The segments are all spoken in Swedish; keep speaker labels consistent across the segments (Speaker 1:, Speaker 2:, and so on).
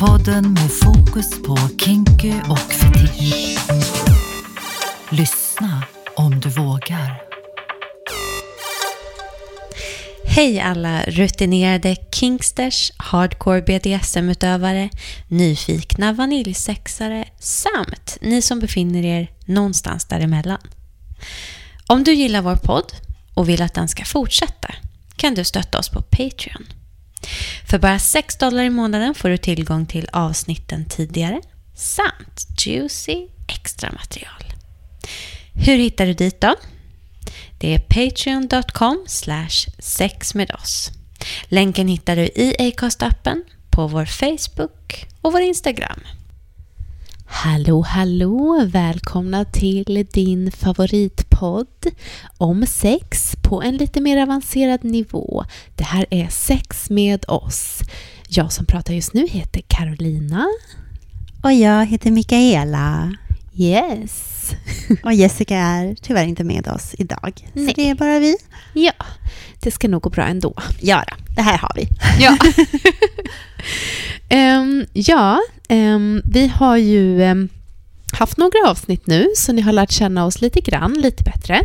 Speaker 1: Podden med fokus på kinky och fetisch. Lyssna om du vågar.
Speaker 2: Hej alla rutinerade kinksters, hardcore BDSM-utövare, nyfikna vaniljsexare samt ni som befinner er någonstans däremellan. Om du gillar vår podd och vill att den ska fortsätta kan du stötta oss på Patreon. För bara 6 dollar i månaden får du tillgång till avsnitten tidigare samt juicy extra material. Hur hittar du dit då? Det är patreon.com sex med oss. Länken hittar du i Acast-appen, på vår Facebook och vår Instagram. Hallå, hallå! Välkomna till din favoritpodd om sex på en lite mer avancerad nivå. Det här är Sex med oss. Jag som pratar just nu heter Carolina.
Speaker 3: Och jag heter Mikaela.
Speaker 2: Yes!
Speaker 3: Och Jessica är tyvärr inte med oss idag.
Speaker 2: Nej.
Speaker 3: Så det är bara vi.
Speaker 2: Ja, det ska nog gå bra ändå.
Speaker 3: Ja, då, det här har vi.
Speaker 2: Ja. Ehm, ja, ehm, vi har ju ehm, haft några avsnitt nu, så ni har lärt känna oss lite grann, lite bättre.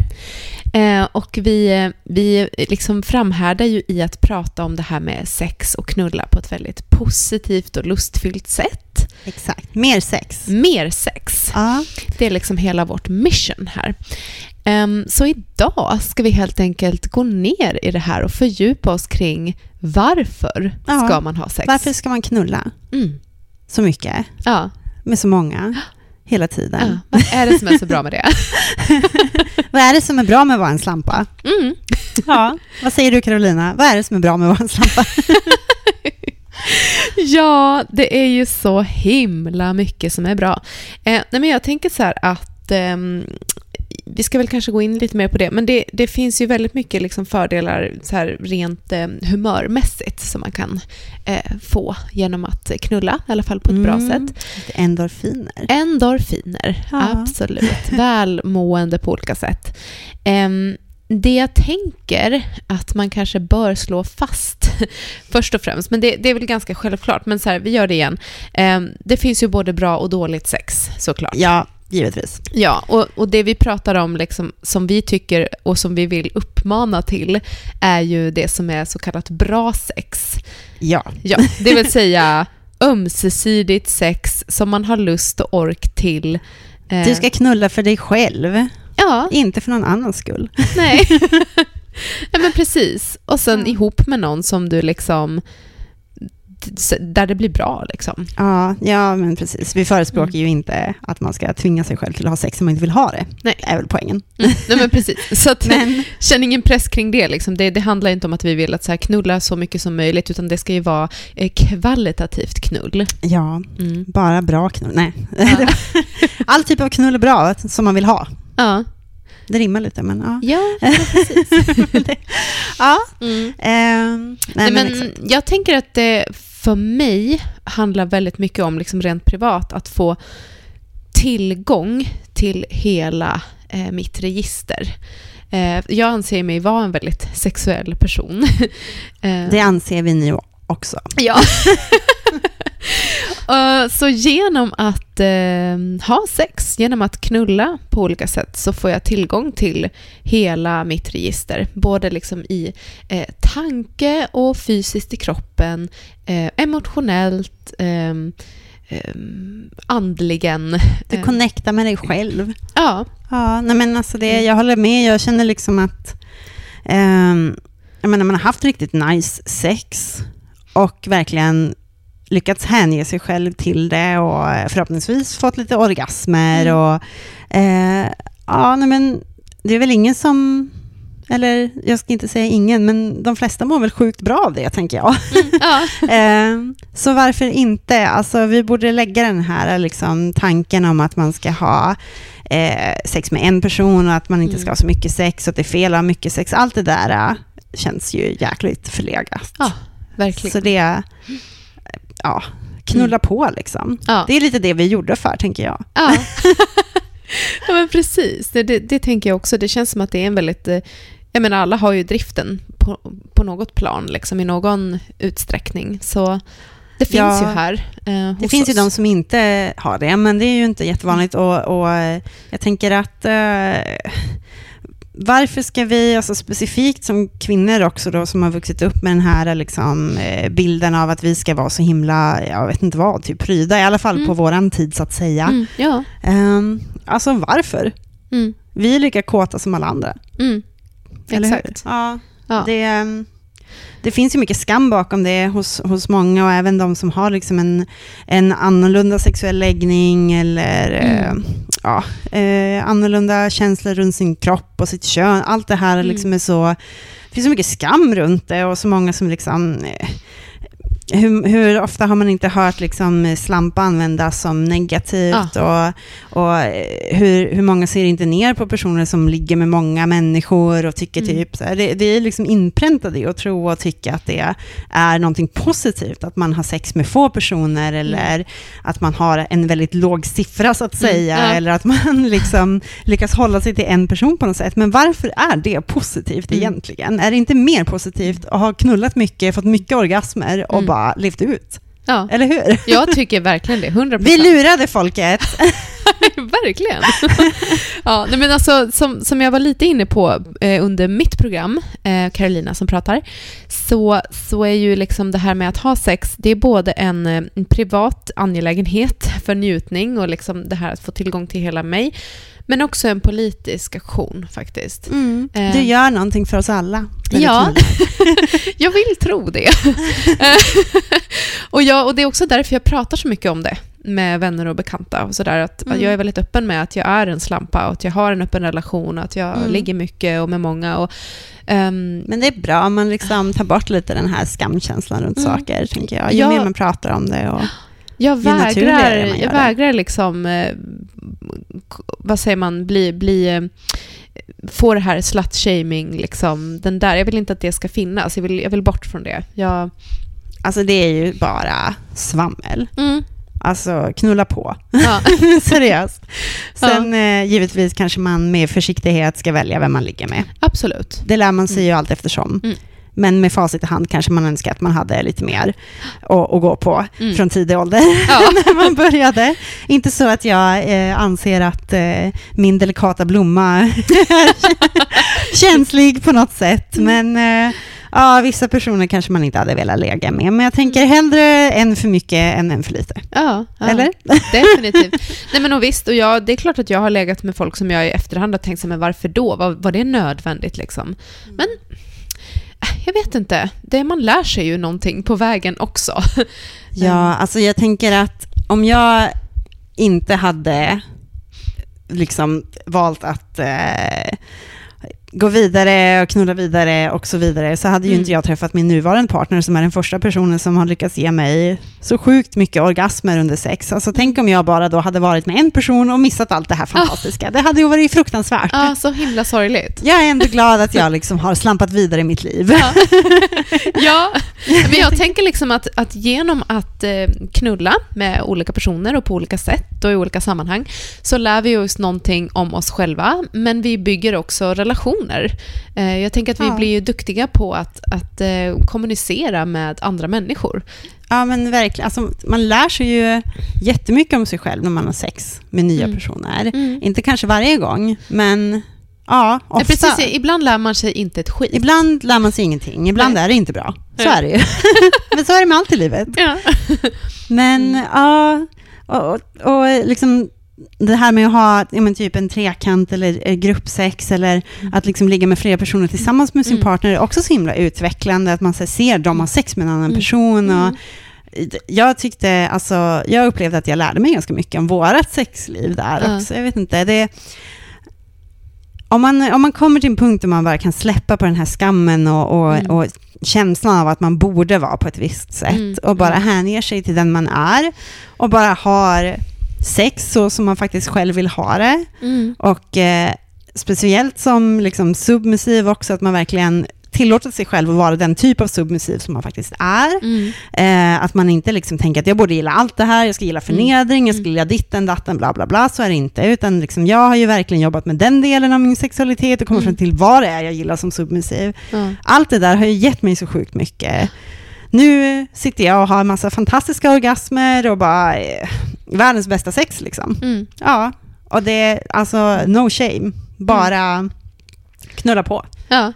Speaker 2: Eh, och vi, eh, vi liksom framhärdar ju i att prata om det här med sex och knulla på ett väldigt positivt och lustfyllt sätt.
Speaker 3: Exakt. Mer sex.
Speaker 2: Mer sex.
Speaker 3: Ja,
Speaker 2: Det är liksom hela vårt mission här. Ehm, så idag ska vi helt enkelt gå ner i det här och fördjupa oss kring varför
Speaker 3: Ja.
Speaker 2: ska man ha sex?
Speaker 3: varför ska man knulla
Speaker 2: Mm.
Speaker 3: så mycket
Speaker 2: Ja,
Speaker 3: med så många hela
Speaker 2: ja.
Speaker 3: tiden?
Speaker 2: Vad är det som är så bra med det?
Speaker 3: Vad är det som är bra med att vara en slampa?
Speaker 2: Mm.
Speaker 3: Ja. Vad säger du Carolina? Vad är det som är bra med att vara en slampa?
Speaker 2: Ja, det är ju så himla mycket som är bra. Eh, nej men jag tänker så här att ehm, vi ska väl kanske gå in lite mer på det, men det, det finns ju väldigt mycket liksom fördelar så här rent eh, humörmässigt som man kan eh, få genom att knulla, i alla fall på ett bra
Speaker 3: Mm.
Speaker 2: sätt.
Speaker 3: Lite Endorfiner.
Speaker 2: Endorfiner,
Speaker 3: Ja.
Speaker 2: absolut. Välmående på olika sätt. Ehm, det jag tänker att man kanske bör slå fast först och främst, men det, det är väl ganska självklart, men så här, vi gör det igen. Ehm, det finns ju både bra och dåligt sex såklart.
Speaker 3: Ja, givetvis.
Speaker 2: Ja, och, och det vi pratar om liksom, som vi tycker och som vi vill uppmana till är ju det som är så kallat bra sex.
Speaker 3: Ja.
Speaker 2: Ja, det vill säga ömsesidigt sex som man har lust och ork till. Eh,
Speaker 3: Du ska knulla för dig själv,
Speaker 2: Ja,
Speaker 3: inte för någon annans skull.
Speaker 2: nej. ja, men precis. Och sen
Speaker 3: Ja.
Speaker 2: ihop med någon som du liksom... Där det blir bra liksom.
Speaker 3: Ja, ja, men precis. Vi förespråkar ju inte att man ska tvinga sig själv till att ha sex om man inte vill ha det.
Speaker 2: Nej.
Speaker 3: Det är väl poängen.
Speaker 2: Mm. Nej men precis. Så att,
Speaker 3: Men,
Speaker 2: känn ingen press kring det. Liksom. det. Det handlar inte om att vi vill att så här knulla så mycket som möjligt, utan det ska ju vara eh, kvalitativt knull.
Speaker 3: ja,
Speaker 2: Mm.
Speaker 3: bara bra knull. Nej.
Speaker 2: Ja.
Speaker 3: All typ av knull är bra, som man vill ha.
Speaker 2: Ja,
Speaker 3: Det rimmar lite, men ja.
Speaker 2: ja precis.
Speaker 3: ja.
Speaker 2: Mm.
Speaker 3: ehm, nej,
Speaker 2: Nej,
Speaker 3: men,
Speaker 2: men jag tänker att det för mig handlar väldigt mycket om, liksom rent privat, att få tillgång till hela eh, mitt register. Eh, jag anser mig vara en väldigt sexuell person. eh,
Speaker 3: Det anser vi nu också.
Speaker 2: Ja. Eh, så genom att eh, ha sex, genom att knulla på olika sätt, så får jag tillgång till hela mitt register. Både liksom i eh, tanke och fysiskt i kroppen, emotionellt, eh, andligen.
Speaker 3: Du connectar med dig själv.
Speaker 2: ja,
Speaker 3: Ja, nej men alltså det, jag håller med. Jag känner liksom att ehm, jag menar, man har haft riktigt nice sex och verkligen lyckats hänge sig själv till det och förhoppningsvis fått lite orgasmer
Speaker 2: Mm.
Speaker 3: och eh, ja, nej men det är väl ingen som eller jag ska inte säga ingen, men de flesta mår väl sjukt bra av det, tänker jag.
Speaker 2: ja.
Speaker 3: Eh, så varför inte? Alltså, vi borde lägga den här liksom, tanken om att man ska ha eh, sex med en person och att man inte
Speaker 2: Mm.
Speaker 3: ska ha så mycket sex och att det är fel att ha mycket sex. Allt det där eh, känns ju jäkligt förlegat.
Speaker 2: Ja, verkligen.
Speaker 3: Så det, ja, knulla på liksom.
Speaker 2: Ja.
Speaker 3: Det är lite det vi gjorde för, tänker jag.
Speaker 2: Ja. ja, men precis. Det, det, det tänker jag också. Det känns som att det är en väldigt... eh, Jag menar, alla har ju driften på, på något plan, liksom, i någon utsträckning. Så Det finns
Speaker 3: Ja.
Speaker 2: ju här eh,
Speaker 3: Det finns ju
Speaker 2: oss.
Speaker 3: de som inte har det, men det är ju inte jättevanligt. Och, och eh, jag tänker att eh, varför ska vi, alltså specifikt som kvinnor också då, som har vuxit upp med den här liksom, eh, bilden av att vi ska vara så himla, jag vet inte vad, typ pryda, i alla fall
Speaker 2: Mm.
Speaker 3: på våran tid så att säga.
Speaker 2: Mm, ja.
Speaker 3: Ehm, alltså varför?
Speaker 2: Mm,
Speaker 3: Vi är lika kåta som alla andra.
Speaker 2: mm.
Speaker 3: Eller hur?
Speaker 2: Exakt.
Speaker 3: Ja,
Speaker 2: Ja.
Speaker 3: Det, ehm, det finns ju mycket skam bakom det hos, hos många och även de som har liksom en, en annorlunda sexuell läggning eller
Speaker 2: Mm.
Speaker 3: eh, ja, eh, annorlunda känslor runt sin kropp och sitt kön. Allt det här
Speaker 2: Mm.
Speaker 3: liksom är så... Det finns så mycket skam runt det och så många som liksom... Eh, hur, hur ofta har man inte hört liksom slampa användas som negativt och, och eh, hur, hur många ser inte ner på personer som ligger med många människor och tycker
Speaker 2: Mm.
Speaker 3: typ så här, det, det är liksom inpräntat i att tro och tycka att det är någonting positivt, att man har sex med få personer eller att man har en väldigt låg siffra så att
Speaker 2: Mm,
Speaker 3: säga,
Speaker 2: ja.
Speaker 3: eller att man liksom lyckas hålla sig till en person på något sätt. Men varför är det positivt
Speaker 2: Mm.
Speaker 3: egentligen? Är det inte mer positivt att ha knullat mycket, fått mycket orgasmer och
Speaker 2: Mm.
Speaker 3: Bara levt ut?
Speaker 2: Ja.
Speaker 3: Eller hur?
Speaker 2: Jag tycker verkligen det, 100%.
Speaker 3: Vi lurade folket.
Speaker 2: Verkligen. ja, nej men alltså, som, som jag var lite inne på eh, under mitt program, eh, Carolina som pratar, så, så är ju liksom det här med att ha sex, det är både en, eh, en privat angelägenhet för njutning och liksom det här att få tillgång till hela mig, men också en politisk aktion faktiskt.
Speaker 3: Mm.
Speaker 2: Eh.
Speaker 3: Du gör någonting för oss alla.
Speaker 2: Ja. Jag vill tro det. och, jag, och det är också därför jag pratar så mycket om det med vänner och bekanta. Och sådär, att
Speaker 3: Mm.
Speaker 2: Jag är väldigt öppen med att jag är en slampa och att jag har en öppen relation och att jag
Speaker 3: Mm.
Speaker 2: ligger mycket och med många. Och, ehm,
Speaker 3: Men det är bra om man liksom tar bort lite den här skamkänslan runt
Speaker 2: Mm.
Speaker 3: saker, tänker jag. Ju
Speaker 2: Ja.
Speaker 3: mer man pratar om det och...
Speaker 2: jag vägrar, jag vägrar liksom, eh, vad säger man, bli, bli eh, få det här slut-shaming, liksom, den där. Jag vill inte att det ska finnas. Jag vill, jag vill bort från det. Jag,
Speaker 3: Alltså det är ju bara svammel.
Speaker 2: mm,
Speaker 3: Alltså knulla på.
Speaker 2: ja.
Speaker 3: Seriöst. Sen eh, givetvis kanske man med försiktighet ska välja vem man ligger med.
Speaker 2: Absolut.
Speaker 3: Det lär man sig ju allt eftersom.
Speaker 2: Mm.
Speaker 3: Men med facit i hand kanske man önskar att man hade lite mer att, att gå på
Speaker 2: Mm.
Speaker 3: från tidig ålder
Speaker 2: Ja.
Speaker 3: när man började. Inte så att jag eh, anser att eh, min delikata blomma är känslig på något sätt,
Speaker 2: Mm.
Speaker 3: men eh, ja, vissa personer kanske man inte hade velat lägga med. Men jag tänker
Speaker 2: Mm.
Speaker 3: hellre en för mycket än en för lite.
Speaker 2: Ja, ja.
Speaker 3: Eller?
Speaker 2: Definitivt. Nej men och visst, och jag, det är klart att jag har legat med folk som jag i efterhand har tänkt men varför då? Var, var det nödvändigt liksom? Men äh, jag vet inte. Det, man lär sig ju någonting på vägen också.
Speaker 3: Ja, alltså jag tänker att om jag inte hade liksom valt att eh, gå vidare och knulla vidare och så vidare, så hade ju
Speaker 2: Mm.
Speaker 3: inte jag träffat min nuvarande partner som är den första personen som har lyckats ge mig så sjukt mycket orgasmer under sex. Alltså tänk om jag bara då hade varit med en person och missat allt det här fantastiska. Det hade ju varit fruktansvärt.
Speaker 2: Ja, så himla sorgligt.
Speaker 3: Jag är ändå glad att jag liksom har slampat vidare i mitt liv.
Speaker 2: Ja. ja, men jag tänker liksom att, att genom att eh, knulla med olika personer och på olika sätt och i olika sammanhang så lär vi oss någonting om oss själva, men vi bygger också relationer. Eh, jag tänker att vi
Speaker 3: Ja.
Speaker 2: blir ju duktiga på att, att eh, kommunicera med andra människor.
Speaker 3: Ja men verkligen, alltså, man lär sig ju jättemycket om sig själv när man har sex med nya
Speaker 2: Mm.
Speaker 3: personer.
Speaker 2: Mm.
Speaker 3: Inte kanske varje gång, men ja,
Speaker 2: Ja,
Speaker 3: ofta.
Speaker 2: precis, ibland lär man sig inte ett skit.
Speaker 3: Ibland lär man sig ingenting, ibland
Speaker 2: Nej.
Speaker 3: är det inte bra. Så
Speaker 2: Ja.
Speaker 3: är det ju. men så är det med allt i livet.
Speaker 2: Ja.
Speaker 3: Men
Speaker 2: Mm.
Speaker 3: ja, och, och, och liksom det här med att ha ja, typ en trekant eller eh, gruppsex eller att liksom ligga med flera personer tillsammans med sin
Speaker 2: Mm.
Speaker 3: partner är också så himla utvecklande, att man så ser dem ha sex med en annan
Speaker 2: Mm.
Speaker 3: person. Och,
Speaker 2: Mm.
Speaker 3: jag tyckte, alltså, jag upplevde att jag lärde mig ganska mycket om vårat sexliv där också. Jag vet inte, det... Om man, om man kommer till en punkt där man bara kan släppa på den här skammen och, och,
Speaker 2: Mm.
Speaker 3: och känslan av att man borde vara på ett visst sätt
Speaker 2: Mm,
Speaker 3: och bara
Speaker 2: mm.
Speaker 3: hänger sig till den man är och bara har sex så som man faktiskt själv vill ha det.
Speaker 2: Mm.
Speaker 3: Och eh, speciellt som liksom submissiv också, att man verkligen tillåter sig själv att vara den typ av submissiv som man faktiskt är.
Speaker 2: Mm.
Speaker 3: Eh, att man inte liksom tänker att jag borde gilla allt det här, jag ska gilla förnedring, jag ska
Speaker 2: Mm.
Speaker 3: gilla ditten, datten, bla bla bla. Så är det inte. Utan liksom, jag har ju verkligen jobbat med den delen av min sexualitet och kommit
Speaker 2: Mm.
Speaker 3: fram till vad det är jag gillar som submissiv.
Speaker 2: Ja.
Speaker 3: Allt det där har ju gett mig så sjukt mycket nu sitter jag och har en massa fantastiska orgasmer och bara eh, världens bästa sex liksom.
Speaker 2: Mm.
Speaker 3: Ja, och det är alltså no shame, bara knulla på.
Speaker 2: Ja.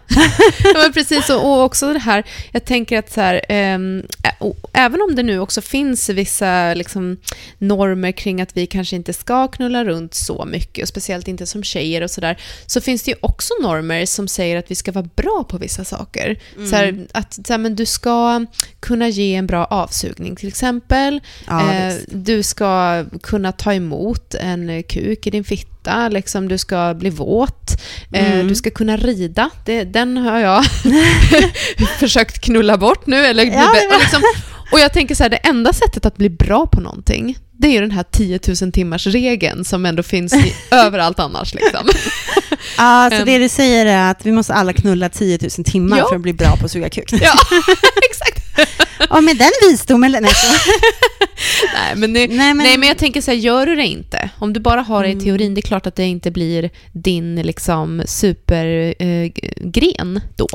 Speaker 2: men precis. Och, och också det här, jag tänker att så här, ä- och, även om det nu också finns vissa liksom, normer kring att vi kanske inte ska knulla runt så mycket, och speciellt inte som tjejer och sådär, så finns det ju också normer som säger att vi ska vara bra på vissa saker. Så här, att så här, men du ska kunna ge en bra avsugning till exempel.
Speaker 3: Ja,
Speaker 2: eh, du ska kunna ta emot en kuk i din fitta, liksom, du ska bli våt, eh,
Speaker 3: Mm.
Speaker 2: du ska kunna rida. Det, den har jag försökt knulla bort nu. Eller,
Speaker 3: Ja,
Speaker 2: och, liksom, och jag tänker så här, det enda sättet att bli bra på någonting, det är ju den här 10 000 timmars regeln som ändå finns i, överallt annars. Liksom.
Speaker 3: Ja, så det du säger är att vi måste alla knulla 10 000 timmar
Speaker 2: Ja.
Speaker 3: för att bli bra på att suga kuk.
Speaker 2: Ja, exakt.
Speaker 3: Och med den visdomen... Nej,
Speaker 2: Nej men, det,
Speaker 3: Nej, men-
Speaker 2: nej, men jag tänker så här, gör du det inte, om du bara har det i
Speaker 3: Mm.
Speaker 2: teorin, det är klart att det inte blir din liksom, supergren eh, då.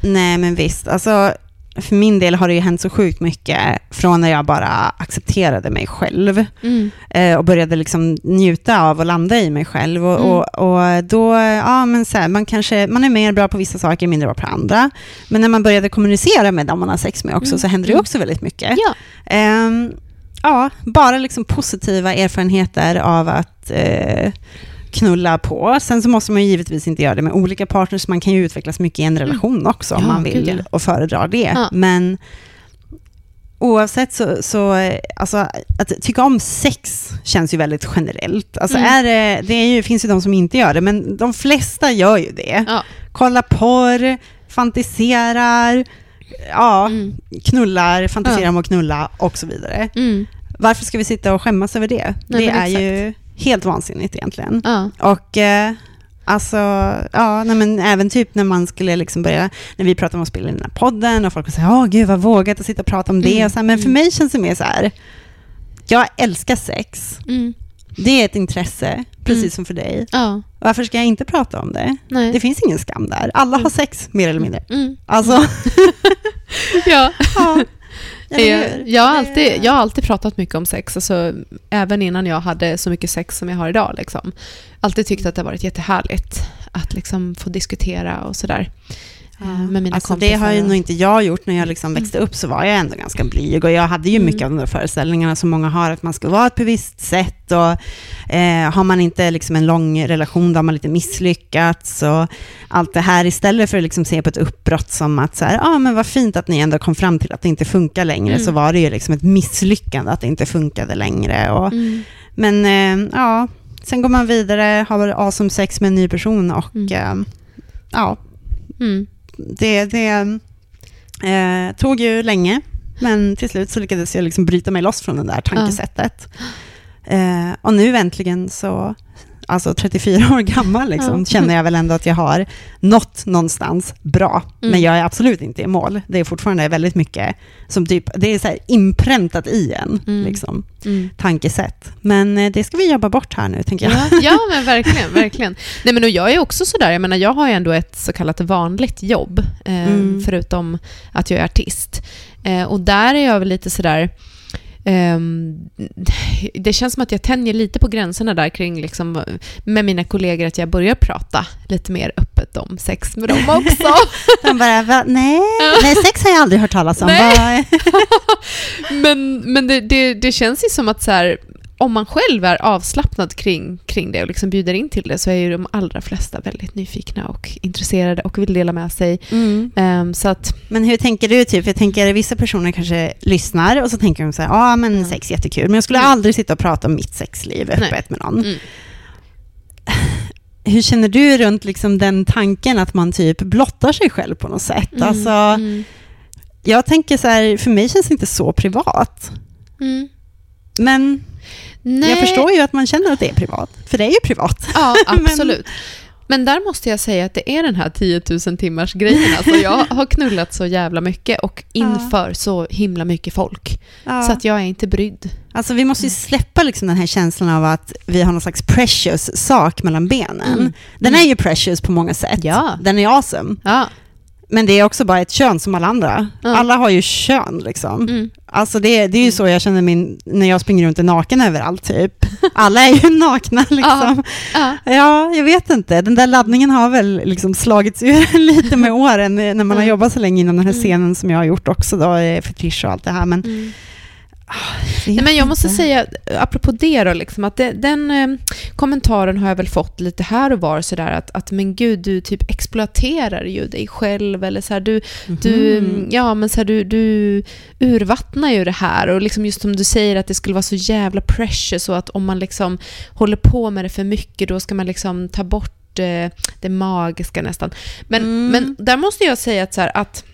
Speaker 3: Nej, men visst. Alltså, för min del har det ju hänt så sjukt mycket från när jag bara accepterade mig själv eh, och började liksom njuta av att landa i mig själv. Och,
Speaker 2: Mm.
Speaker 3: och, och då, ja men så här, man kanske, man är mer bra på vissa saker, mindre bra på andra. Men när man började kommunicera med dem man har sex med också,
Speaker 2: Mm.
Speaker 3: så händer det
Speaker 2: Mm.
Speaker 3: också väldigt mycket.
Speaker 2: Ja.
Speaker 3: Ehm, ja, bara liksom positiva erfarenheter av att eh, knulla på. Sen så måste man ju givetvis inte göra det med olika partners, man kan ju utvecklas mycket i en relation också om
Speaker 2: Mm. Ja,
Speaker 3: man vill
Speaker 2: gud, ja.
Speaker 3: och föredrar det.
Speaker 2: Ja.
Speaker 3: Men oavsett så, så alltså, att tycka om sex känns ju väldigt generellt. Alltså
Speaker 2: Mm.
Speaker 3: är det, det är ju, finns ju de som inte gör det, men de flesta gör ju det.
Speaker 2: Ja.
Speaker 3: Kollar porr, fantiserar, ja,
Speaker 2: Mm.
Speaker 3: knullar, fantiserar
Speaker 2: Ja.
Speaker 3: om att knulla och så vidare.
Speaker 2: Mm.
Speaker 3: Varför ska vi sitta och skämmas över det?
Speaker 2: Nej,
Speaker 3: det är ju helt vansinnigt egentligen.
Speaker 2: Ja.
Speaker 3: Och eh, alltså, ja, nej, men även typ när man skulle liksom börja, när vi pratade om att spela in den här podden och folk säger, åh gud vad vågat att sitta och prata om det.
Speaker 2: Mm,
Speaker 3: Och så här, men för
Speaker 2: mm.
Speaker 3: mig känns det mer så här, jag älskar sex.
Speaker 2: Mm.
Speaker 3: Det är ett intresse, precis
Speaker 2: Mm.
Speaker 3: som för dig.
Speaker 2: Ja.
Speaker 3: Varför ska jag inte prata om det?
Speaker 2: Nej.
Speaker 3: Det finns ingen skam där. Alla har sex, mer eller mindre.
Speaker 2: Mm.
Speaker 3: Alltså,
Speaker 2: Ja.
Speaker 3: ja.
Speaker 2: Jag, jag, har alltid, jag har alltid pratat mycket om sex, alltså, även innan jag hade så mycket sex som jag har idag. Liksom. Alltid tyckt att det har varit jättehärligt att liksom, få diskutera och sådär. Eh, Med mina
Speaker 3: alltså,
Speaker 2: kompisar.
Speaker 3: Det har ju nog inte jag gjort. När jag liksom växte upp så var jag ändå ganska blyg och jag hade ju
Speaker 2: Mm.
Speaker 3: mycket av de där föreställningarna som många har, att man ska vara på ett visst sätt och eh, har man inte liksom en lång relation då har man lite misslyckats och allt det här istället för att liksom se på ett uppbrott som att så här, ah, men vad fint att ni ändå kom fram till att det inte funkar längre,
Speaker 2: Mm.
Speaker 3: så var det ju liksom ett misslyckande att det inte funkade längre. Och,
Speaker 2: Mm.
Speaker 3: Men eh, ja, sen går man vidare, har awesome sex med en ny person och
Speaker 2: Mm.
Speaker 3: eh, ja,
Speaker 2: Mm.
Speaker 3: Det, det eh, tog ju länge, men till slut så lyckades jag liksom bryta mig loss från det där tankesättet. Eh, och nu äntligen så, alltså 34 år gammal, liksom,
Speaker 2: Ja.
Speaker 3: känner jag väl ändå att jag har nått någonstans bra.
Speaker 2: Mm.
Speaker 3: Men jag är absolut inte i mål. Det är fortfarande väldigt mycket som typ, det är så inpräntat i en,
Speaker 2: Mm.
Speaker 3: liksom,
Speaker 2: Mm.
Speaker 3: tankesätt. Men eh, det ska vi jobba bort här nu, tänker jag.
Speaker 2: Ja, ja, men verkligen. verkligen. Nej, men och jag är också sådär, jag menar, jag har ju ändå ett så kallat vanligt jobb, eh,
Speaker 3: Mm.
Speaker 2: förutom att jag är artist. Eh, och där är jag väl lite sådär, det känns som att jag tänjer lite på gränserna där kring, liksom, med mina kollegor, att jag börjar prata lite mer öppet om sex med dem också.
Speaker 3: De bara, Va? Nej, nej, sex har jag aldrig hört talas om.
Speaker 2: Men men det, det, det känns ju som att så här, om man själv är avslappnad kring, kring det och liksom bjuder in till det så är ju de allra flesta väldigt nyfikna och intresserade och vill dela med sig.
Speaker 3: Mm.
Speaker 2: Ehm, så att,
Speaker 3: Men hur tänker du? Typ? Jag tänker vissa personer kanske lyssnar och så tänker de så här, ja ah, men sex är jättekul, men jag skulle
Speaker 2: Mm.
Speaker 3: aldrig sitta och prata om mitt sexliv öppet
Speaker 2: Nej.
Speaker 3: med någon.
Speaker 2: mm,
Speaker 3: Hur känner du runt liksom den tanken att man typ blottar sig själv på något sätt?
Speaker 2: mm,
Speaker 3: Alltså,
Speaker 2: mm,
Speaker 3: jag tänker så här, för mig känns det inte så privat.
Speaker 2: mm.
Speaker 3: Men
Speaker 2: Nej.
Speaker 3: jag förstår ju att man känner att det är privat, för det är ju privat.
Speaker 2: Ja, absolut. Men där måste jag säga att det är den här 10 000 timmars grejen. Alltså jag har knullat så jävla mycket och inför så himla mycket folk. Så att jag är inte brydd.
Speaker 3: Alltså vi måste ju släppa liksom den här känslan av att vi har någon slags precious sak mellan benen.
Speaker 2: Mm.
Speaker 3: Den
Speaker 2: Mm.
Speaker 3: är ju precious på många sätt.
Speaker 2: Ja.
Speaker 3: Den är awesome.
Speaker 2: Ja.
Speaker 3: Men det är också bara ett kön som alla andra.
Speaker 2: Ja.
Speaker 3: Alla har ju kön liksom.
Speaker 2: Mm.
Speaker 3: Alltså det, det är ju så jag känner min, när jag springer runt naken överallt typ. Alla är ju nakna liksom.
Speaker 2: Ja.
Speaker 3: Ja, jag vet inte. Den där laddningen har väl liksom slagits ur lite med åren eh, när man har
Speaker 2: Mm.
Speaker 3: jobbat så länge inom den här
Speaker 2: Mm.
Speaker 3: scenen som jag har gjort också då, eh, för Trish och allt det här. Men,
Speaker 2: Mm.
Speaker 3: vet
Speaker 2: Nej, men jag måste
Speaker 3: inte.
Speaker 2: säga, apropå det då, liksom, att det, den eh, kommentaren har jag väl fått lite här och var sådär att, att men gud, du typ exploaterar ju dig själv eller så här, du, du,
Speaker 3: Mhm.
Speaker 2: ja, men så här, du, du urvattnar ju det här och liksom just som du säger att det skulle vara så jävla precious och att om man liksom håller på med det för mycket då ska man liksom ta bort eh, det magiska nästan. Men,
Speaker 3: Mm.
Speaker 2: men där måste jag säga att, så här, att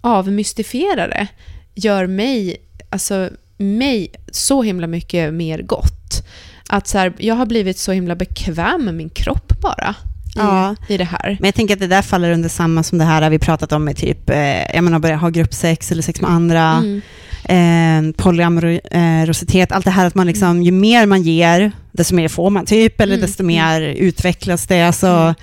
Speaker 2: avmystifiera det gör mig, alltså mig så himla mycket mer gott. Att så här, jag har blivit så himla bekväm med min kropp bara i,
Speaker 3: Ja.
Speaker 2: i det här.
Speaker 3: Men jag tänker att det där faller under samma som det här vi pratat om med typ, eh, jag menar börja ha gruppsex eller sex med andra,
Speaker 2: Mm.
Speaker 3: eh, polyamorositet, allt det här att man liksom, ju mer man ger, desto mer får man typ, eller
Speaker 2: Mm.
Speaker 3: desto mer utvecklas det. Alltså,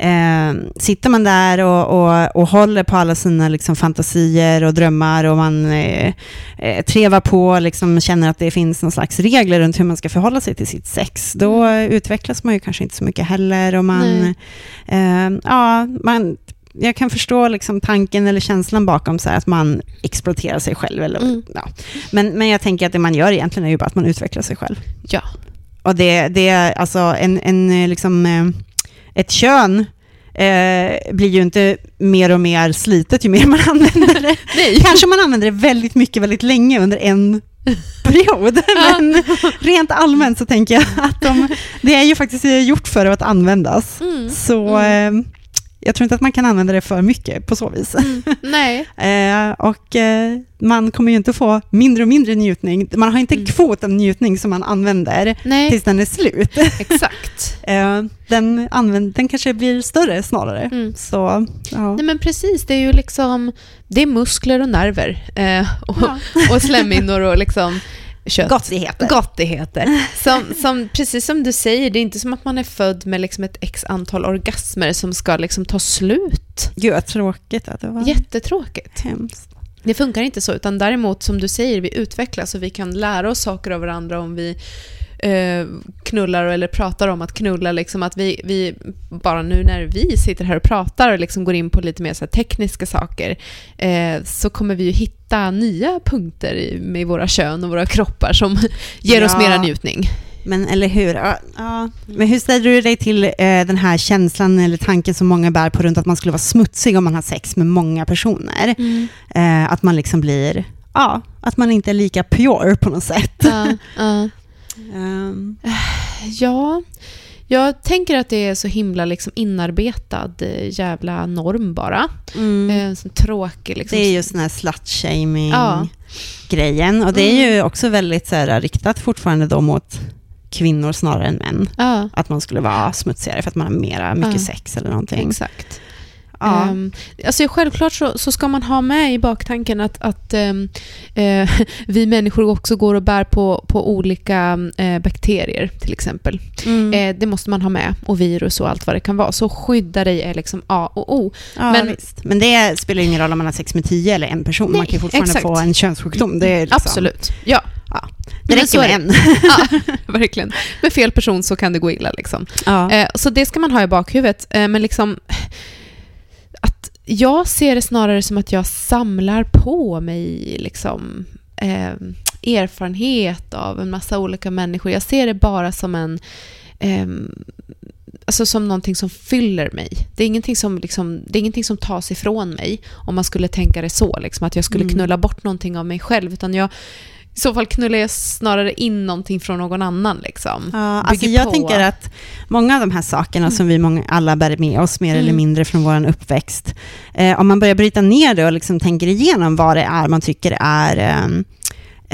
Speaker 3: eh, sitter man där och, och, och håller på alla sina liksom, fantasier och drömmar och man eh, eh, trevar på, liksom, känner att det finns någon slags regler runt hur man ska förhålla sig till sitt sex, då utvecklas man ju kanske inte så mycket heller. Och man, eh, ja, man, jag kan förstå liksom tanken eller känslan bakom så att man exploaterar sig själv. Eller,
Speaker 2: Mm.
Speaker 3: ja. men, men jag tänker att det man gör egentligen är ju bara att man utvecklar sig själv.
Speaker 2: Ja.
Speaker 3: Och det, det är alltså en, en eh, liksom, eh, ett kön eh, blir ju inte mer och mer slitet ju mer man använder det.
Speaker 2: Nej.
Speaker 3: Kanske man använder det väldigt mycket, väldigt länge under en period. Men rent allmänt så tänker jag att de, det är ju faktiskt gjort för att användas.
Speaker 2: Mm.
Speaker 3: Så eh, jag tror inte att man kan använda det för mycket på så vis.
Speaker 2: Mm. Nej.
Speaker 3: Eh, och eh, man kommer ju inte få mindre och mindre njutning. Man har inte en
Speaker 2: Mm.
Speaker 3: kvot av njutning som man använder
Speaker 2: Nej,
Speaker 3: tills den är slut.
Speaker 2: exakt.
Speaker 3: Eh, den, använd, den kanske blir större snarare.
Speaker 2: Mm.
Speaker 3: Så, ja.
Speaker 2: Nej men precis, det är ju liksom, det är muskler och nerver eh, och,
Speaker 3: Ja.
Speaker 2: och slemhinnor och liksom kött.
Speaker 3: Gottigheter.
Speaker 2: Gottigheter. Som, som, precis som du säger, det är inte som att man är född med liksom ett x antal orgasmer som ska liksom ta slut.
Speaker 3: Gud vad tråkigt att det var.
Speaker 2: Jättetråkigt.
Speaker 3: Hemskt.
Speaker 2: Det funkar inte så, utan däremot som du säger, vi utvecklas och vi kan lära oss saker av varandra om vi eh, knullar eller pratar om att knulla. Liksom att vi, vi, bara nu när vi sitter här och pratar och liksom går in på lite mer så tekniska saker eh, så kommer vi ju hitta nya punkter i, med våra kön och våra kroppar som ger oss
Speaker 3: Ja.
Speaker 2: mera njutning.
Speaker 3: Men eller hur? Ja, ja. Men hur ställer du dig till eh, den här känslan eller tanken som många bär på runt att man skulle vara smutsig om man har sex med många personer? Eh, att man liksom blir, ja, att man inte är lika pure på något sätt.
Speaker 2: Ja,
Speaker 3: Ehm,
Speaker 2: Ja, jag tänker att det är så himla liksom inarbetad eh, jävla norm bara.
Speaker 3: mm.
Speaker 2: Eh, så tråkig liksom.
Speaker 3: Det är just den här slut-shaming
Speaker 2: Ja.
Speaker 3: och det är
Speaker 2: Mm.
Speaker 3: ju också väldigt så här, riktat fortfarande då mot kvinnor snarare än män.
Speaker 2: Ja,
Speaker 3: Att man skulle vara smutsigare för att man har mera, mycket
Speaker 2: Ja.
Speaker 3: sex eller någonting.
Speaker 2: exakt.
Speaker 3: Ja.
Speaker 2: Ehm, alltså självklart så, så ska man ha med i baktanken att, att ehm, eh, vi människor också går och bär på, på olika eh, bakterier till exempel.
Speaker 3: Mm.
Speaker 2: Eh, det måste man ha med och virus och allt vad det kan vara. Så skydda dig är liksom A och O.
Speaker 3: ja,
Speaker 2: men-
Speaker 3: visst. men det spelar ingen roll om man har sex med tio eller en person. man
Speaker 2: Nej,
Speaker 3: kan ju fortfarande
Speaker 2: exakt.
Speaker 3: få en könssjukdom. Det, är liksom,
Speaker 2: Absolut. Ja,
Speaker 3: det
Speaker 2: Men så
Speaker 3: räcker med en.
Speaker 2: ja verkligen. Med fel person så kan det gå illa. Liksom.
Speaker 3: Ja.
Speaker 2: Så det ska man ha i bakhuvudet. Men liksom jag ser det snarare som att jag samlar på mig liksom, eh, erfarenhet av en massa olika människor. Jag ser det bara som en ehm, Alltså som någonting som fyller mig. Det är ingenting som, liksom, det är ingenting som tas ifrån mig om man skulle tänka det så, liksom, att jag skulle
Speaker 3: Mm.
Speaker 2: knulla bort någonting av mig själv. Utan jag, I så fall knullar jag snarare in någonting från någon annan. Liksom.
Speaker 3: Ja, alltså jag
Speaker 2: på.
Speaker 3: tänker att många av de här sakerna som vi många, alla bär med oss mer eller
Speaker 2: Mm.
Speaker 3: mindre från vår uppväxt, eh, om man börjar bryta ner det och liksom tänker igenom vad det är man tycker är ehm,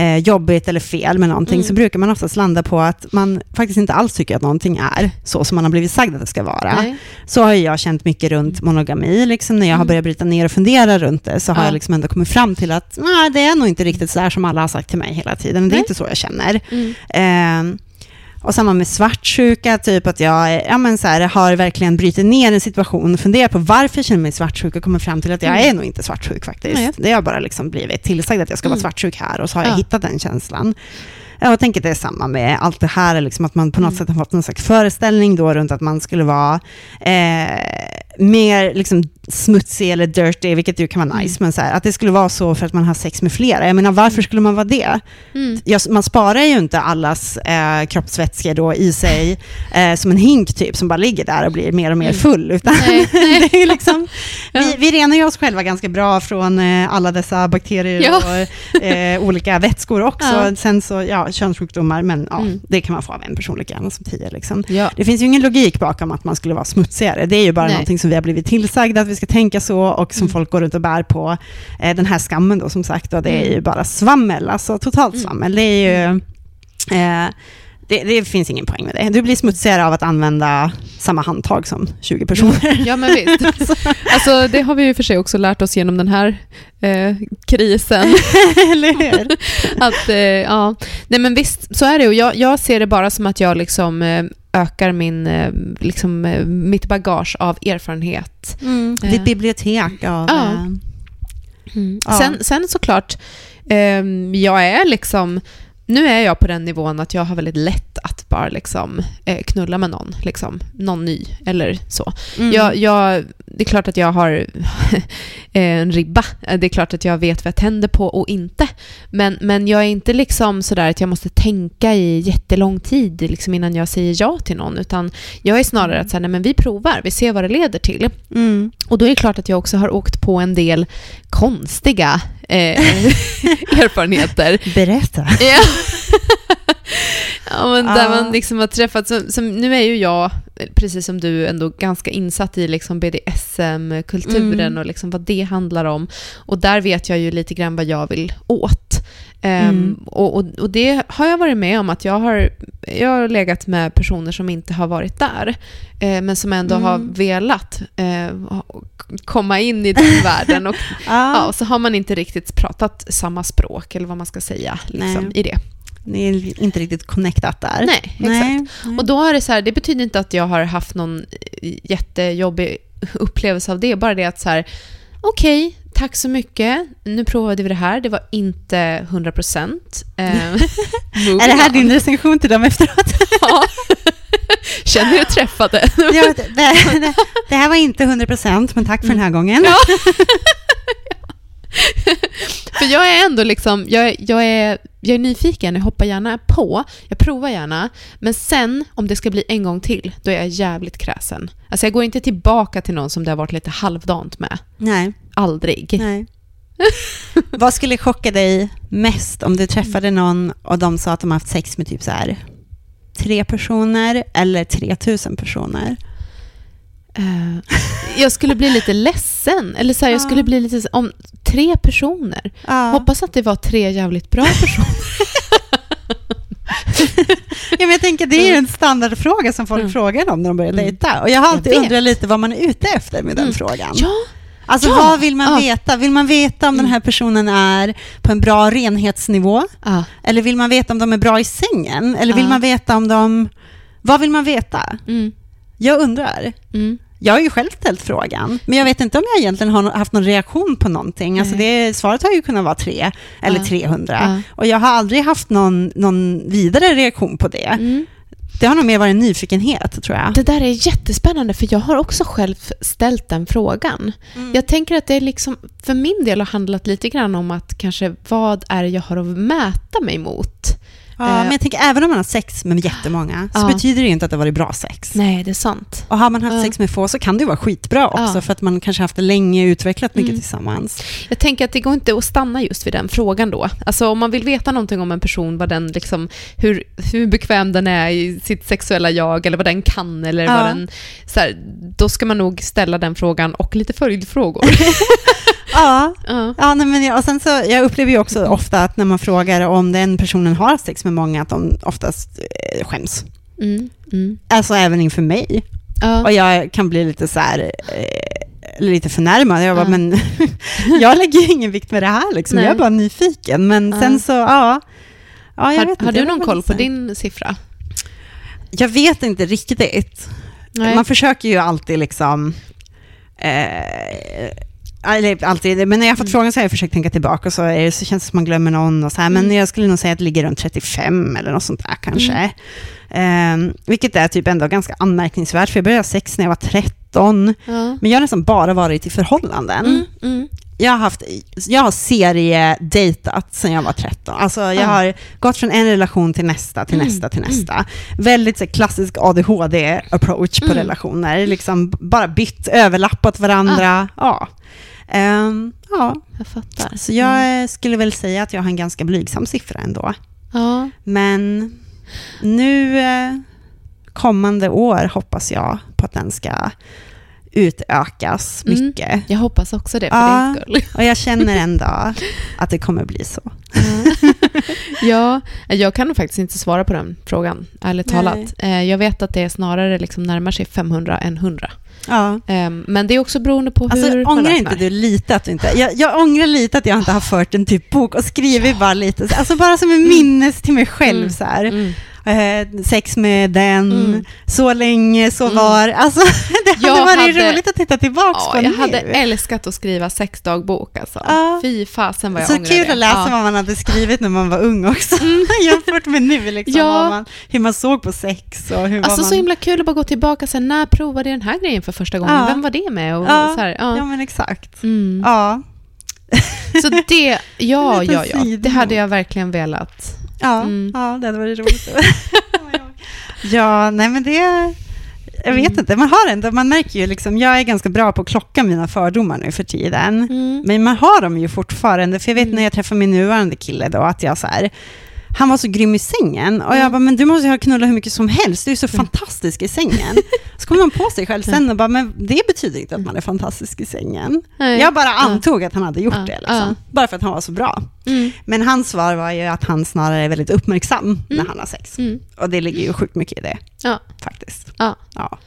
Speaker 3: eh, jobbigt eller fel med någonting,
Speaker 2: Mm.
Speaker 3: så brukar man oftast landa på att man faktiskt inte alls tycker att någonting är så som man har blivit sagd att det ska vara.
Speaker 2: Nej.
Speaker 3: Så har jag känt mycket runt monogami, liksom när jag har
Speaker 2: Mm.
Speaker 3: börjat bryta ner och fundera runt det, så har
Speaker 2: Ja.
Speaker 3: jag liksom ändå kommit fram till att nej, det är nog inte riktigt så här som alla har sagt till mig hela tiden. Det är
Speaker 2: Nej.
Speaker 3: inte så jag känner.
Speaker 2: Mm.
Speaker 3: Och samma med svartsjuka, typ att jag ja, men så här, har verkligen brutit ner en situation och funderat på varför jag känner mig svartsjuk och kommer fram till att jag
Speaker 2: Mm.
Speaker 3: är nog inte svartsjuk faktiskt.
Speaker 2: Nej.
Speaker 3: Det har bara liksom blivit tillsagd att jag ska vara
Speaker 2: Mm.
Speaker 3: svartsjuk här och så har jag
Speaker 2: Ja.
Speaker 3: hittat den känslan. Jag tänker att det är samma med allt det här, liksom att man på något
Speaker 2: Mm.
Speaker 3: sätt har fått någon slags föreställning då runt att man skulle vara eh, mer liksom smutsig eller dirty, vilket ju kan vara nice,
Speaker 2: Mm.
Speaker 3: men så här, att det skulle vara så för att man har sex med flera. Jag menar, varför skulle man vara det?
Speaker 2: Mm.
Speaker 3: jag, man sparar ju inte allas eh, kroppsvätskor då i sig eh, som en hink typ som bara ligger där och blir mer och mer
Speaker 2: Mm.
Speaker 3: full. Utan
Speaker 2: Nej, nej.
Speaker 3: det är liksom, vi, vi renar ju oss själva ganska bra från eh, alla dessa bakterier
Speaker 2: Ja.
Speaker 3: och eh, olika vätskor också.
Speaker 2: Ja.
Speaker 3: Sen så, ja, könssjukdomar, men ja,
Speaker 2: Mm.
Speaker 3: det kan man få av en person lika gärna som tio. Liksom.
Speaker 2: Ja.
Speaker 3: Det finns ju ingen logik bakom att man skulle vara smutsigare. Det är ju bara
Speaker 2: Nej.
Speaker 3: någonting som vi har blivit tillsagda att vi ska tänka så och som
Speaker 2: Mm.
Speaker 3: folk går runt och bär på. Eh, den här skammen då som sagt, och det är
Speaker 2: Mm.
Speaker 3: ju bara svammel, alltså totalt
Speaker 2: Mm.
Speaker 3: svammel. Det är ju... Eh, det, det finns ingen poäng med det. Du blir smutsigare av att använda samma handtag som 20 personer.
Speaker 2: Ja, men visst. Alltså, det har vi ju för sig också lärt oss genom den här eh, krisen.
Speaker 3: Eller hur?
Speaker 2: att, eh, ja. Nej, men visst, så är det. Och jag, jag ser det bara som att jag liksom, eh, ökar min, eh, liksom, eh, mitt bagage av erfarenhet.
Speaker 3: Mm.
Speaker 2: Eh.
Speaker 3: Ditt bibliotek av...
Speaker 2: Ja.
Speaker 3: eh, Ja.
Speaker 2: Sen, sen såklart, ehm, jag är liksom... Nu är jag på den nivån att jag har väldigt lätt att bara liksom, eh, knulla med någon, liksom, någon ny eller så.
Speaker 3: mm.
Speaker 2: Jag, jag, det är klart att jag har en ribba. Det är klart att jag vet vad jag tänder på och inte. Men, men jag är inte liksom sådär att jag måste tänka i jättelång tid liksom innan jag säger ja till någon. Utan jag är snarare att säga, nej men vi provar, vi ser vad det leder till.
Speaker 3: Mm.
Speaker 2: Och då är det klart att jag också har åkt på en del konstiga eh, erfarenheter.
Speaker 3: Berätta.
Speaker 2: Ja. ja, men där
Speaker 3: Ja.
Speaker 2: man liksom har träffat, som, som, nu är ju jag, precis som du, ändå ganska insatt i liksom BDSM-kulturen
Speaker 3: Mm.
Speaker 2: och liksom vad det handlar om. Och där vet jag ju lite grann vad jag vill åt. Ehm,
Speaker 3: Mm.
Speaker 2: och, och, och det har jag varit med om, att jag har, jag har legat med personer som inte har varit där, eh, men som ändå
Speaker 3: Mm.
Speaker 2: har velat eh, komma in i den världen. Och, ja,
Speaker 3: Ja,
Speaker 2: och så har man inte riktigt pratat samma språk, eller vad man ska säga, liksom, i det.
Speaker 3: ni är inte riktigt connectat där.
Speaker 2: Nej, exakt.
Speaker 3: Nej.
Speaker 2: Och då är det så här, det betyder inte att jag har haft någon jättejobbig upplevelse av det, bara det att så här, okej, tack så mycket, nu provade vi det här, det var inte 100 procent. Eh,
Speaker 3: Är det här din recension till dem efteråt?
Speaker 2: Ja. Känner er träffade.
Speaker 3: ja, det, det, det här var inte 100% men tack för den här gången.
Speaker 2: Ja. För jag är ändå liksom, jag, jag, är, jag är nyfiken, jag hoppar gärna på, jag provar gärna, men sen om det ska bli en gång till, då är jag jävligt kräsen. Alltså jag går inte tillbaka till någon som det har varit lite halvdant med.
Speaker 3: Nej,
Speaker 2: Aldrig.
Speaker 3: nej. Vad skulle chocka dig mest om du träffade någon och de sa att de har haft sex med typ så här tre personer eller 3000 personer?
Speaker 2: Eh, jag skulle bli lite ledsen, eller så här, jag
Speaker 3: Ja.
Speaker 2: skulle bli lite, om tre personer.
Speaker 3: Ja.
Speaker 2: Hoppas att det var tre jävligt bra personer.
Speaker 3: Ja, jag tänker, det är ju en standardfråga som folk
Speaker 2: Mm.
Speaker 3: frågar om när de börjar
Speaker 2: Mm.
Speaker 3: dejta. Och jag har
Speaker 2: Jag
Speaker 3: alltid
Speaker 2: vet.
Speaker 3: undrat lite vad man är ute efter med den
Speaker 2: Mm.
Speaker 3: frågan.
Speaker 2: Ja,
Speaker 3: Alltså
Speaker 2: Ja.
Speaker 3: vad vill man
Speaker 2: Ja.
Speaker 3: veta? Vill man veta om den här personen är på en bra renhetsnivå?
Speaker 2: ah,
Speaker 3: Eller vill man veta om de är bra i sängen? Eller vill
Speaker 2: Ja.
Speaker 3: man veta om de... Vad vill man veta?
Speaker 2: mm,
Speaker 3: Jag undrar.
Speaker 2: mm.
Speaker 3: Jag har ju själv ställt frågan, men jag vet inte om jag egentligen har haft någon reaktion på någonting. Alltså det, svaret har ju kunnat vara tre eller
Speaker 2: Ja.
Speaker 3: 300.
Speaker 2: Ja.
Speaker 3: Och jag har aldrig haft någon, någon vidare reaktion på det.
Speaker 2: Mm.
Speaker 3: Det har nog mer varit en nyfikenhet, tror jag.
Speaker 2: Det där är jättespännande, för jag har också själv ställt den frågan.
Speaker 3: Mm.
Speaker 2: Jag tänker att det är liksom, för min del har handlat lite grann om att kanske vad är det jag har att mäta mig mot?
Speaker 3: Ja,
Speaker 2: Eh,
Speaker 3: men jag tänker även om man har sex med jättemånga så
Speaker 2: Ja.
Speaker 3: betyder det inte att det varit bra sex.
Speaker 2: Nej, det är sant.
Speaker 3: Och har man haft
Speaker 2: Ja.
Speaker 3: sex med få så kan det ju vara skitbra också för att man kanske haft det länge, utvecklat mycket
Speaker 2: Mm.
Speaker 3: tillsammans.
Speaker 2: Jag tänker att det går inte att stanna just vid den frågan då. Alltså om man vill veta någonting om en person, vad den liksom, hur, hur bekväm den är i sitt sexuella jag, eller vad den kan, eller vad den... Så här, då ska man nog ställa den frågan och lite följdfrågor.
Speaker 3: Ja,
Speaker 2: ja.
Speaker 3: ja nej, men jag, och sen så, jag upplever ju också ofta att när man frågar om den personen har sex med många, att de oftast eh, skäms.
Speaker 2: Mm, mm.
Speaker 3: Alltså även inför mig.
Speaker 2: Ja.
Speaker 3: Och jag kan bli lite så här, eh, lite förnärmad. Jag bara,
Speaker 2: Ja.
Speaker 3: men jag lägger ingen vikt med det här liksom.
Speaker 2: Nej.
Speaker 3: Jag är bara nyfiken. Men
Speaker 2: Ja.
Speaker 3: sen så, ja. ja jag
Speaker 2: Har,
Speaker 3: vet
Speaker 2: har
Speaker 3: inte,
Speaker 2: du någon koll på din siffra?
Speaker 3: jag vet inte riktigt.
Speaker 2: Nej.
Speaker 3: Man försöker ju alltid liksom... Eh, eller alltid, men när jag har fått
Speaker 2: Mm.
Speaker 3: frågan så har jag försökt tänka tillbaka och så, är det, så känns det som man glömmer någon och så här, men
Speaker 2: Mm.
Speaker 3: jag skulle nog säga att det ligger runt 35 eller något sånt där kanske. Eh, vilket är typ ändå ganska anmärkningsvärt, för jag började ha sex när jag var 13,
Speaker 2: Ja.
Speaker 3: men jag har nästan bara varit i förhållanden.
Speaker 2: Mm, mm.
Speaker 3: Jag har, haft, jag har seriedejtat sedan jag var 13. Alltså jag
Speaker 2: Ja.
Speaker 3: har gått från en relation till nästa, till
Speaker 2: Mm,
Speaker 3: nästa, till nästa. Väldigt så, klassisk ADHD-approach på
Speaker 2: Mm.
Speaker 3: relationer. Liksom bara bytt, överlappat varandra. Ja. Ehm, ja.
Speaker 2: Jag fattar.
Speaker 3: Så jag
Speaker 2: Mm.
Speaker 3: skulle väl säga att jag har en ganska blygsam siffra ändå.
Speaker 2: Ja.
Speaker 3: Men nu eh, kommande år hoppas jag på att den ska utökas
Speaker 2: Mm.
Speaker 3: mycket.
Speaker 2: Jag hoppas också det för
Speaker 3: Ja.
Speaker 2: din skull.
Speaker 3: Och jag känner ändå att det kommer bli så.
Speaker 2: Ja, jag kan faktiskt inte svara på den frågan, ärligt talat. Eh, Jag vet att det snarare liksom närmar sig 500 än 100.
Speaker 3: Ja.
Speaker 2: Ehm, Men det är också beroende på hur
Speaker 3: Alltså,
Speaker 2: man
Speaker 3: ångrar inte du lite att du inte... Jag, jag ångrar lite att jag inte har fört en typ bok och skrivit bara lite, så- alltså bara som en minnes till mig själv
Speaker 2: Mm.
Speaker 3: så här.
Speaker 2: Mm.
Speaker 3: Eh, sex med den,
Speaker 2: Mm.
Speaker 3: så länge, så
Speaker 2: Mm.
Speaker 3: var. Alltså, det hade
Speaker 2: Jag
Speaker 3: varit
Speaker 2: hade-
Speaker 3: roligt att titta tillbaka
Speaker 2: Ja,
Speaker 3: på
Speaker 2: jag
Speaker 3: nu.
Speaker 2: hade älskat att skriva sexdagbok alltså.
Speaker 3: Ja.
Speaker 2: Fy fasen vad jag
Speaker 3: så
Speaker 2: ångrar
Speaker 3: kul
Speaker 2: det.
Speaker 3: att läsa
Speaker 2: Ja.
Speaker 3: vad man hade skrivit när man var ung också. Jämfört med nu, liksom,
Speaker 2: Ja.
Speaker 3: man, hur man såg på sex och hur
Speaker 2: Alltså
Speaker 3: vad
Speaker 2: så
Speaker 3: man...
Speaker 2: himla kul att bara gå tillbaka och säga, när provade jag den här grejen för första gången?
Speaker 3: Ja.
Speaker 2: Vem var det med? Och
Speaker 3: Ja.
Speaker 2: så här, ja.
Speaker 3: Men exakt.
Speaker 2: Mm.
Speaker 3: Ja.
Speaker 2: Så det, ja, ja, ja. Det hade jag verkligen velat.
Speaker 3: Ja,
Speaker 2: Mm.
Speaker 3: ja det hade varit roligt. ja, nej men det... Jag vet
Speaker 2: Mm.
Speaker 3: inte, man har ändå, man märker ju liksom, jag är ganska bra på att klocka mina fördomar nu för tiden.
Speaker 2: Mm.
Speaker 3: Men man har dem ju fortfarande, för jag vet
Speaker 2: Mm.
Speaker 3: när jag träffade min nuvarande kille då, att jag så här, han var så grym i sängen. Och jag
Speaker 2: Mm.
Speaker 3: bara, men du måste ju ha knullat hur mycket som helst, du är så
Speaker 2: Mm.
Speaker 3: fantastisk i sängen. så kommer man på sig själv sen och bara, men det betyder inte att man är fantastisk i sängen.
Speaker 2: Nej.
Speaker 3: Jag bara antog att han hade gjort det, liksom. bara för att han var så bra.
Speaker 2: Mm.
Speaker 3: Men hans svar var ju att han snarare är väldigt uppmärksam när
Speaker 2: Mm.
Speaker 3: han har sex.
Speaker 2: Mm.
Speaker 3: Och det ligger ju sjukt mycket i det,
Speaker 2: Ja.
Speaker 3: faktiskt.
Speaker 2: Ja.
Speaker 3: ja.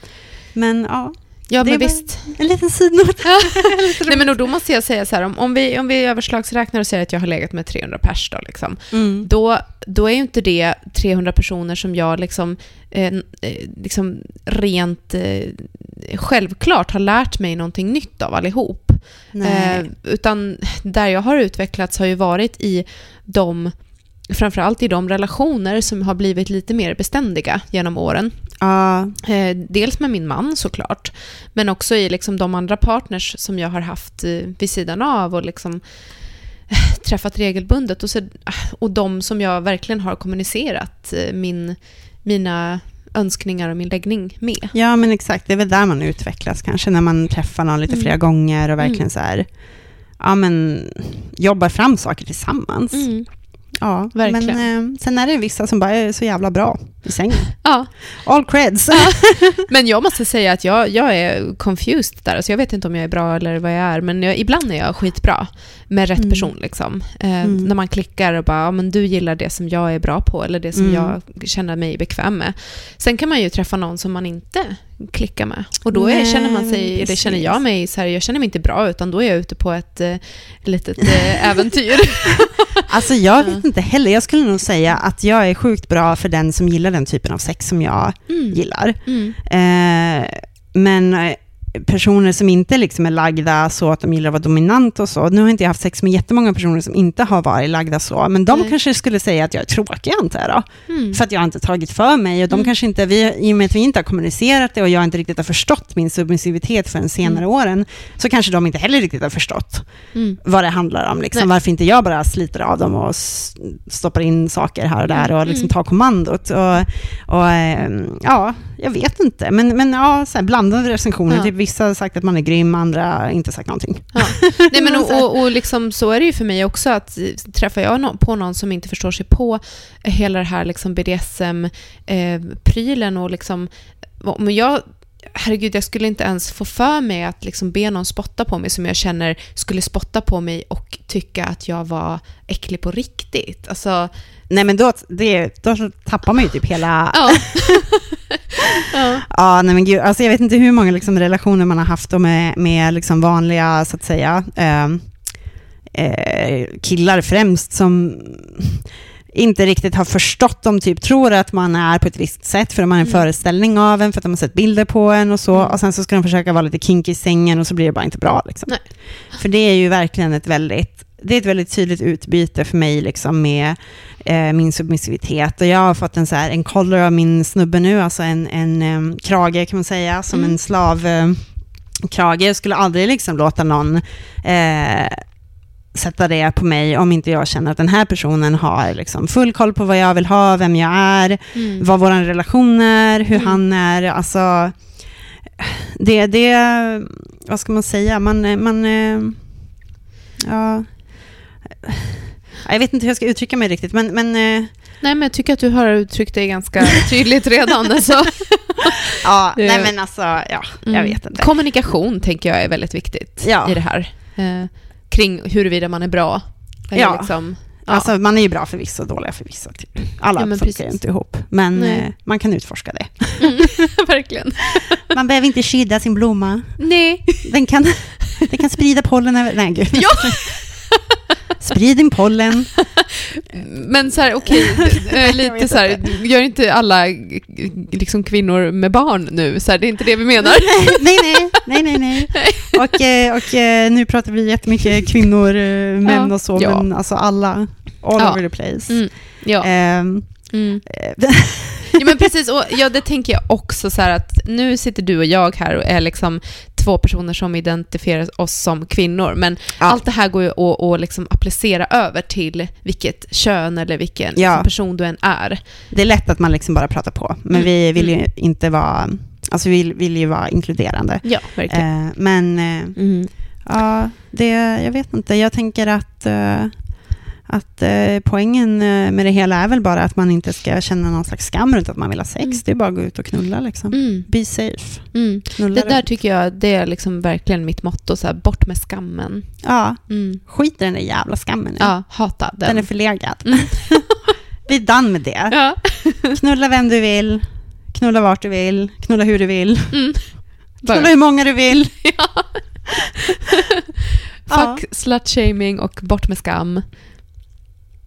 Speaker 3: Men ja,
Speaker 2: Ja,
Speaker 3: Det
Speaker 2: men visst.
Speaker 3: en liten sidnot.
Speaker 2: Nej, men och då måste jag säga så här, om, om, vi, om vi överslagsräknar och säger att jag har legat med 300 pers då, liksom,
Speaker 3: Mm.
Speaker 2: då, då är ju inte det 300 personer som jag liksom, eh, eh, liksom rent eh, självklart har lärt mig någonting nytt av allihop. Eh, utan där jag har utvecklats har ju varit i de, framförallt i de relationer som har blivit lite mer beständiga genom åren. Eh, dels med min man såklart, men också i liksom de andra partners som jag har haft eh, vid sidan av och liksom eh, träffat regelbundet och, så, och de som jag verkligen har kommunicerat min, mina önskningar och min läggning med.
Speaker 3: ja, men exakt. Det är väl där man utvecklas kanske, när man träffar någon lite
Speaker 2: Mm.
Speaker 3: flera gånger och verkligen
Speaker 2: Mm.
Speaker 3: så här, ja men, jobbar fram saker tillsammans.
Speaker 2: Mm.
Speaker 3: Ja,
Speaker 2: Verkligen.
Speaker 3: men sen är det vissa som bara är så jävla bra i sängen.
Speaker 2: Ja,
Speaker 3: All creds.
Speaker 2: men jag måste säga att jag, jag är confused där. Alltså jag vet inte om jag är bra eller vad jag är, men jag, ibland är jag skitbra med rätt
Speaker 3: Mm.
Speaker 2: person. Liksom. Eh,
Speaker 3: Mm.
Speaker 2: När man klickar och bara, ja, men du gillar det som jag är bra på eller det som
Speaker 3: Mm.
Speaker 2: jag känner mig bekväm med. Sen kan man ju träffa någon som man inte klickar med. Och då är, känner man sig, eller känner jag mig så här, jag känner mig inte bra utan då är jag ute på ett eh, litet eh, äventyr.
Speaker 3: Alltså jag vet
Speaker 2: Ja.
Speaker 3: inte heller. Jag skulle nog säga att jag är sjukt bra för den som gillar den typen av sex som jag
Speaker 2: Mm.
Speaker 3: gillar.
Speaker 2: Mm.
Speaker 3: Eh, men eh, personer som inte liksom är lagda så att de gillar att vara dominant och så. Nu har inte jag haft sex med jättemånga personer som inte har varit lagda så, men de
Speaker 2: Nej.
Speaker 3: kanske skulle säga att jag är tråkig antar jag då.
Speaker 2: Mm.
Speaker 3: För att jag inte tagit för mig och de
Speaker 2: Mm.
Speaker 3: kanske inte, vi, i och med att vi inte har kommunicerat det och jag inte riktigt har förstått min submissivitet förrän senare
Speaker 2: Mm.
Speaker 3: åren, så kanske de inte heller riktigt har förstått
Speaker 2: Mm.
Speaker 3: vad det handlar om. Liksom.
Speaker 2: Nej.
Speaker 3: Varför inte jag bara sliter av dem och stoppar in saker här och där och liksom
Speaker 2: Mm.
Speaker 3: tar kommandot. Och, och, ehm, ja, jag vet inte. Men, men ja, så här blandade recensioner.
Speaker 2: Ja.
Speaker 3: Typ, vissa har sagt att man är grym, andra har inte sagt någonting.
Speaker 2: Ja. Nej, men och, och, och liksom, så är det ju för mig också, att eh, träffar jag på någon som inte förstår sig på eh, hela det här liksom BDSM-prylen och liksom, men jag, herregud, jag skulle inte ens få för mig att liksom be någon spotta på mig som jag känner skulle spotta på mig och tycka att jag var äcklig på riktigt. Alltså,
Speaker 3: Nej, men då, det, då tappar man ju typ hela...
Speaker 2: ja. ja.
Speaker 3: Ja, nej men gud, alltså jag vet inte hur många liksom relationer man har haft med, med liksom vanliga, så att säga, eh, eh, killar främst som inte riktigt har förstått. De typ tror att man är på ett visst sätt för de har en
Speaker 2: Mm.
Speaker 3: föreställning av en, för att de har sett bilder på en och så.
Speaker 2: Mm.
Speaker 3: Och sen så ska de försöka vara lite kinky i sängen och så blir det bara inte bra. Liksom.
Speaker 2: Nej.
Speaker 3: För det är ju verkligen ett väldigt, det är ett väldigt tydligt utbyte för mig liksom med eh, min submissivitet. Och jag har fått en, så här, en collar av min snubbe nu, alltså en, en em, krage kan man säga, som
Speaker 2: Mm.
Speaker 3: en slav... Eh. Jag skulle aldrig liksom låta någon eh, sätta det på mig om inte jag känner att den här personen har liksom full koll på vad jag vill ha, vem jag är,
Speaker 2: Mm.
Speaker 3: vad vår relation är, hur
Speaker 2: Mm.
Speaker 3: han är. Alltså, det, det, vad ska man säga, man, man, eh, ja, jag vet inte hur jag ska uttrycka mig riktigt, men, men eh,
Speaker 2: Nej, men jag tycker att du har uttryckt dig ganska tydligt redan. Alltså.
Speaker 3: ja, nej men alltså, ja, jag
Speaker 2: Mm.
Speaker 3: vet inte.
Speaker 2: Kommunikation tänker jag är väldigt viktigt
Speaker 3: Ja.
Speaker 2: i det här. Eh, kring huruvida man är bra.
Speaker 3: Ja.
Speaker 2: Liksom, ja.
Speaker 3: Alltså man är ju bra för vissa och dåliga för vissa. Typ. Alla
Speaker 2: Ja,
Speaker 3: funkar ju inte ihop, men eh, man kan utforska det.
Speaker 2: Verkligen.
Speaker 3: Man behöver inte skydda sin blomma.
Speaker 2: Nej.
Speaker 3: Den kan, den kan sprida pollen över... Nej, gud.
Speaker 2: Ja.
Speaker 3: Sprid din pollen.
Speaker 2: Men så här, okej, eh,
Speaker 3: Jag
Speaker 2: lite så här, gör inte alla eh, liksom, kvinnor med barn nu? Så här, det är inte det vi menar.
Speaker 3: nej, nej, nej, nej, nej. Och, eh, och eh, nu pratar vi jättemycket kvinnor, eh, män och så,
Speaker 2: Ja.
Speaker 3: men alltså alla, all
Speaker 2: Ja.
Speaker 3: over the place.
Speaker 2: Mm. Ja.
Speaker 3: Ehm,
Speaker 2: Mm. Ja, men precis. Och ja, det tänker jag också så här att nu sitter du och jag här och är liksom två personer som identifierar oss som kvinnor. Men
Speaker 3: Ja.
Speaker 2: allt det här går ju att, att liksom applicera över till vilket kön eller vilken
Speaker 3: Ja.
Speaker 2: liksom person du än är.
Speaker 3: det är lätt att man liksom bara pratar på, men
Speaker 2: Mm.
Speaker 3: vi vill ju inte vara, alltså vi vill, vill ju vara inkluderande.
Speaker 2: Ja, verkligen.
Speaker 3: Eh, men eh,
Speaker 2: Mm.
Speaker 3: Ja, det, jag vet inte. Jag tänker att, eh, att eh, poängen eh, med det hela är väl bara att man inte ska känna någon slags skam runt att man vill ha sex.
Speaker 2: Mm.
Speaker 3: Det är bara att gå ut och knulla liksom.
Speaker 2: Mm.
Speaker 3: Be safe.
Speaker 2: Mm.
Speaker 3: Knulla
Speaker 2: Det där
Speaker 3: runt.
Speaker 2: tycker jag det är liksom verkligen mitt motto, så här, bort med skammen.
Speaker 3: Ja,
Speaker 2: Mm.
Speaker 3: skit i den där jävla skammen nu.
Speaker 2: Ja, hata den.
Speaker 3: Den är förlegad.
Speaker 2: Mm.
Speaker 3: Vi är done med det.
Speaker 2: ja.
Speaker 3: Knulla vem du vill, knulla vart du vill, knulla hur du vill,
Speaker 2: Mm.
Speaker 3: knulla hur många du vill.
Speaker 2: ja.
Speaker 3: Ja.
Speaker 2: Fuck slut-shaming och bort med skam.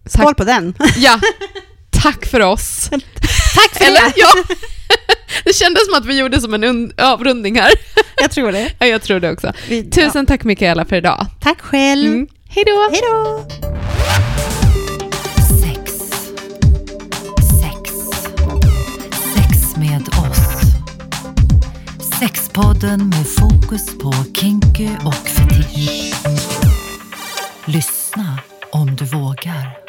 Speaker 3: Skål på den.
Speaker 2: Ja, tack för oss.
Speaker 3: Tack för
Speaker 2: Eller?
Speaker 3: det.
Speaker 2: Ja. Det kändes som att vi gjorde som en un- avrundning här.
Speaker 3: Jag tror det.
Speaker 2: Ja, jag tror det också.
Speaker 3: Vi,
Speaker 2: Tusen tack Mikaela för idag.
Speaker 3: Ja. Tack själv.
Speaker 2: Mm. Hej då!
Speaker 3: Hej då.
Speaker 1: Sex. Sex. Sex med oss. Sexpodden med fokus på kinky och fetisch. Lyssna om du vågar.